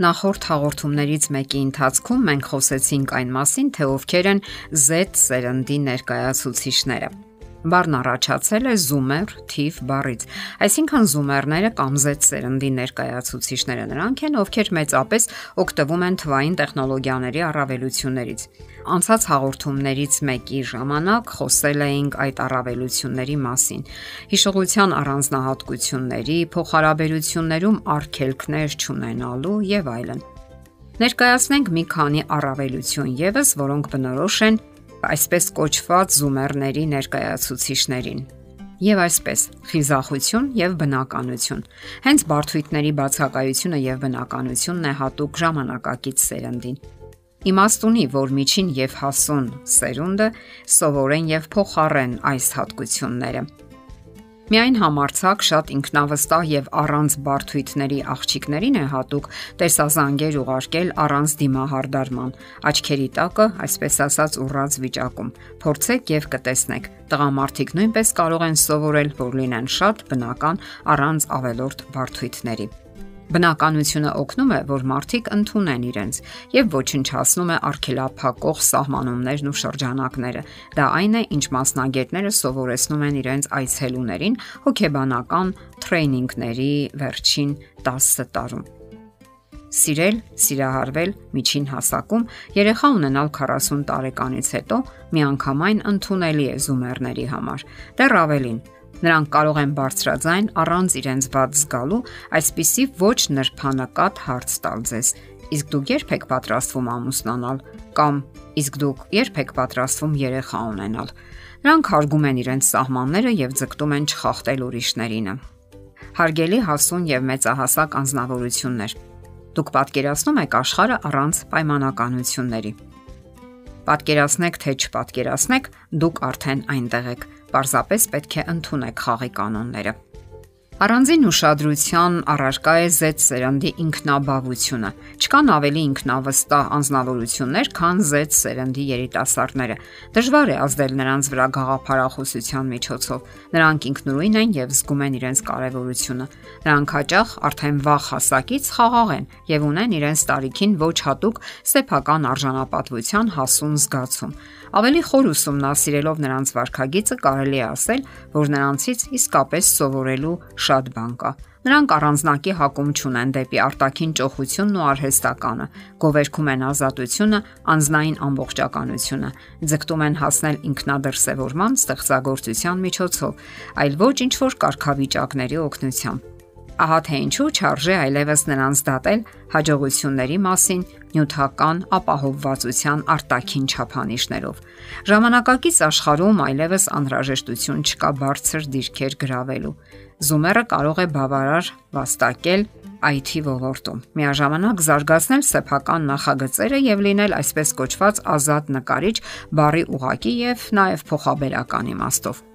Նախորդ հաղորդումներից մեկի ընթացքում մենք խոսեցինք այն մասին, թե ովքեր են Z սերնդի ներկայացուցիչները։ Բառն առաջացել է zoomer թիվ բառից, այսինքն zoomer-ները կամ Z սերնդի ներկայացուցիչները նրանք են, ովքեր մեծապես օգտվում են թվային տեխնոլոգիաների առավելություններից։ Անցած հաղորդումներից մեկի ժամանակ խոսել էինք այդ առավելությունների մասին։ Հիշողության առանձնահատկությունների, փոխհարաբերություններում արգելքներ չունենալու եւ այլն։ Ներկայացնենք մի քանի առավելություն եւս, որոնք բնորոշ են այսպես կոչված զումերների ներկայացուցիչներին։ Եվ այսպես՝ խիզախություն եւ բնականություն։ Հենց բարթույթների բացակայությունը եւ բնականությունն է հատուկ ժամանակակից սերնդին։ Իմաստունի, որ միջին եւ հասուն սերունդը սովորեն եւ փոխառեն այս հատկությունները Միայն համարցակ շատ ինքնավստահ եւ առանց բարթույթների աղջիկներին է հատուկ տեսազանգեր ուղարկել առանց դիմահարդարման։ Աչքերի տակը, այսպես ասած, ուռած վիճակում։ Փորձեք եւ կտեսնեք։ Տղամարդիկ նույնպես կարող են սովորել, որ լինեն շատ բնական առանց ավելորտ բարթույթների։ Բնականությունը օգնում է, որ մարդիկ ընդունեն իրենց եւ ոչնչացնում է արգելափակող սահմանումներն ու շրջանակները։ Դա այն է, ինչ մասնագետները սովորեցնում են իրենց այցելուներին հոգեբանական տրեյնինգների վերջին 10 տարում սիրել, սիրահարվել միջին հասակում, երեխա ունենալ 40 տարեկանից հետո միանգամայն ընդունելի է զումերների համար։ Դեռ ավելին, Նրանք կարող են բարձրաձայն առանց իրենց ված զգալու այսպիսի ոչ նրբանակատ հարց տալ ձեզ. Իսկ դուք երբ եք պատրաստվում ամուսնանալ կամ իսկ դուք երբ եք պատրաստվում երեխա ունենալ։ Նրանք հարգում են իրենց սահմանները եւ ձգտում են չխախտել ուրիշներինը։ Հարգելի հասուն եւ մեծահասակ անznավորություններ։ Դուք պատկերացնում եք աշխարհը առանց պայմանականությունների։ Պատկերացնեք թե չպատկերացնեք, դուք արդեն այնտեղ եք Պարզապես պետք է ընդունեք խաղի կանոնները։ Առանձին ուշադրության առարկա է Z սերնդի ինքնաբավությունը։ Չկան ավելի ինքնավստահ անznավորություններ, քան Z սերնդի երիտասարդները։ Դժվար է ազդել նրանց վրա գաղափարախոսության միջոցով։ Նրանք ինքնուրույն են եւ զգում են իրենց կարեւորությունը։ Նրանք հաճախ արդեն վաղ հասակից խաղաղ են եւ ունեն իրենց տարիքին ոչ հատուկ սեփական արժանապատվության հասուն զգացում։ Ավելի խոր ուսումնասիրելով նրանց վարքագիծը կարելի է ասել, որ նրանցից իսկապես սովորելու շատ բան կա։ Նրանք առանձնակի հակում չունեն դեպի արտաքին ճոխությունն ու արհեստականը, գովերքում են ազատությունը, անznային ամբողջականությունը, ձգտում են հասնել ինքնադրսևորման, ստեղծագործության միջոցով, այլ ոչ ինչ որ կարգավիճակների օգնությամբ։ Ահա թե ինչու չարժե այլևս նրանց դատել հաջողությունների մասին նյութական ապահովվածության արտաքին չափանիշներով։ Ժամանակակից աշխարհում այլևս անհրաժեշտություն չկա բարձր դիրքեր գրավելու։ Զումերը կարող է բավարար վաստակել IT ոլորտում։ Միաժամանակ զարգացնել սեփական նախագծերը եւ լինել այսպես կոչված ազատ նկարիչ բարի ուղակի եւ նաեւ փոխաբերական իմաստով։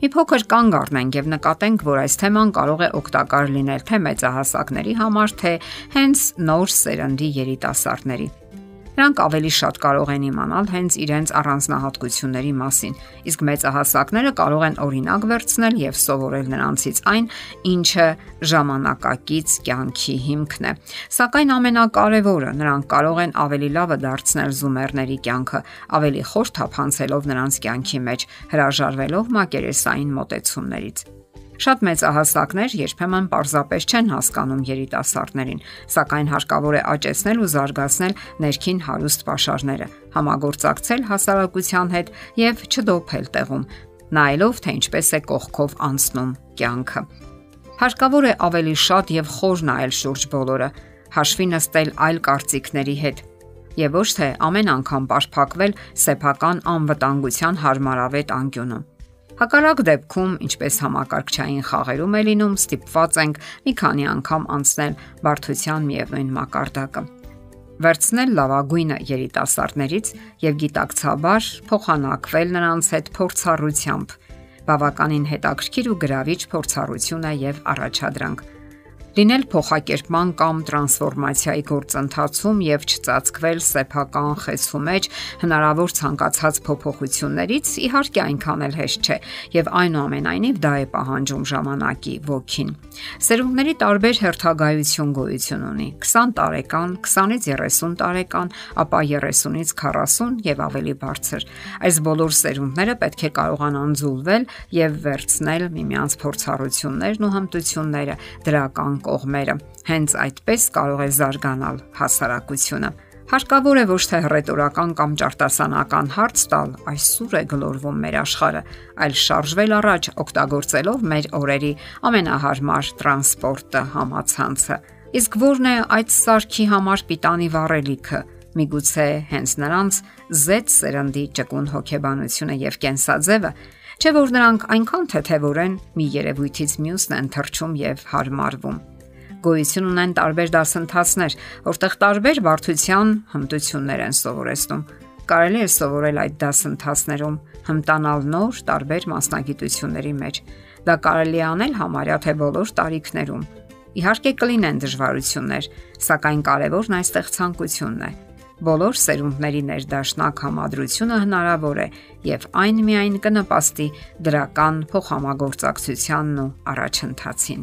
Մի փոքր կանգ առնենք եւ նկատենք, որ այս թեման կարող է օգտակար լինել թե մեծահասակների համար, թե հենց նոր սերնդի երիտասարդների։ Նրանք ավելի շատ կարող են իմանալ հենց իրենց առանձնահատկությունների մասին, իսկ մեծահասակները կարող են օրինակ վերցնել եւ սովորել նրանցից այն, ինչը ժամանակակից կյանքի հիմքն է։ Սակայն ամենակարևորը, նրանք կարող են ավելի լավը դարձնել զումերների կյանքը, ավելի խոր թափանցելով նրանց կյանքի մեջ, հրաժարվելով մակերեսային մոտեցումներից։ Շատ մեծահասակներ երբեմն պարզապես չեն հասկանում երիտասարդներին, սակայն հարկավոր է աճեցնել ու զարգացնել ներքին հարուստ pašարները, համագործակցել հասարակության հետ եւ չդոփել տեղում, նայելով թե ինչպես է կողքով անցնում կյանքը։ Հարկավոր է ավելի շատ եւ խոր նայել շուրջ բոլորը, հաշվի նստել այլ կարծիքների հետ եւ ոչ թե ամեն անգամ պարփակվել սեփական անվտանգության հարմարավետ անկյունում։ Հակառակ դեպքում, ինչպես համակարգչային խաղերում է լինում, ստիպված ենք մի քանի անգամ անցնել բարթության միևնույն մակարդակը. Վերցնել լավագույնը երիտասարդներից եւ գիտակցաբար փոխանակվել նրանց հետ փորձառությամբ։ Բավականին հետաքրքիր ու գրավիչ փորձառություն է եւ առաջադրանք։ լինել փոխակերպման կամ տրանսֆորմացիայի գործընթացում եւ չծածկվել սեփական խեցու մեջ հնարավոր ցանկացած փոփոխություններից իհարկե այնքան էլ հեշտ չէ եւ այնուամենայնիվ դա է պահանջում ժամանակի ոգին։ Սերունդների տարբեր հերթագայություն գոյություն ունի 20 տարեկան, 20-ից 30 տարեկան, ապա 30-ից 40 եւ ավելի բարձր։ Այս բոլոր սերունդները պետք է կարողանան զուլվել եւ վերցնել միմյանց փորձառություններն ու հմտությունները դրական կողմերը։ Հենց այդպես կարող է զարգանալ հասարակությունը։ Հարկավոր է ոչ թե ռետորական կամ ճարտասանական հարց տալ, այսուր է գլորվում մեր աշխարհը, այլ շարժվել առաջ օգտագործելով մեր օրերի ամենահարմար տրանսպորտը համացանցը։ Իսկ ո՞րն է այդ սարքի համար պիտանի վառելիքը։ Միգուցե հենց նրանց զեծ սերնդի ճկուն հոգեբանությունը եւ կենսաձևը, չէ որ նրանք այնքան թեթևոր են, մի երևույթից մյուսն են թրջում եւ հարմարվում գոյություն ունեն տարբեր դասընթացներ, որտեղ տարբեր բարդության հմտություններ են սովորեցնում։ Կարելի է սովորել այդ դասընթացներում հմտանալ նոր տարբեր մասնագիտությունների մեջ։ Դա կարելի է անել համարյա թե բոլոր տարիքներում։ Իհարկե կլինեն դժվարություններ, սակայն կարևորն այստեղ ցանկությունն է։ Բոլոր սերունդների ներդաշնակ համադրությունը հնարավոր է եւ այն միայն կնպաստի դրական փոխհամագործակցությանն ու առաջընթացին։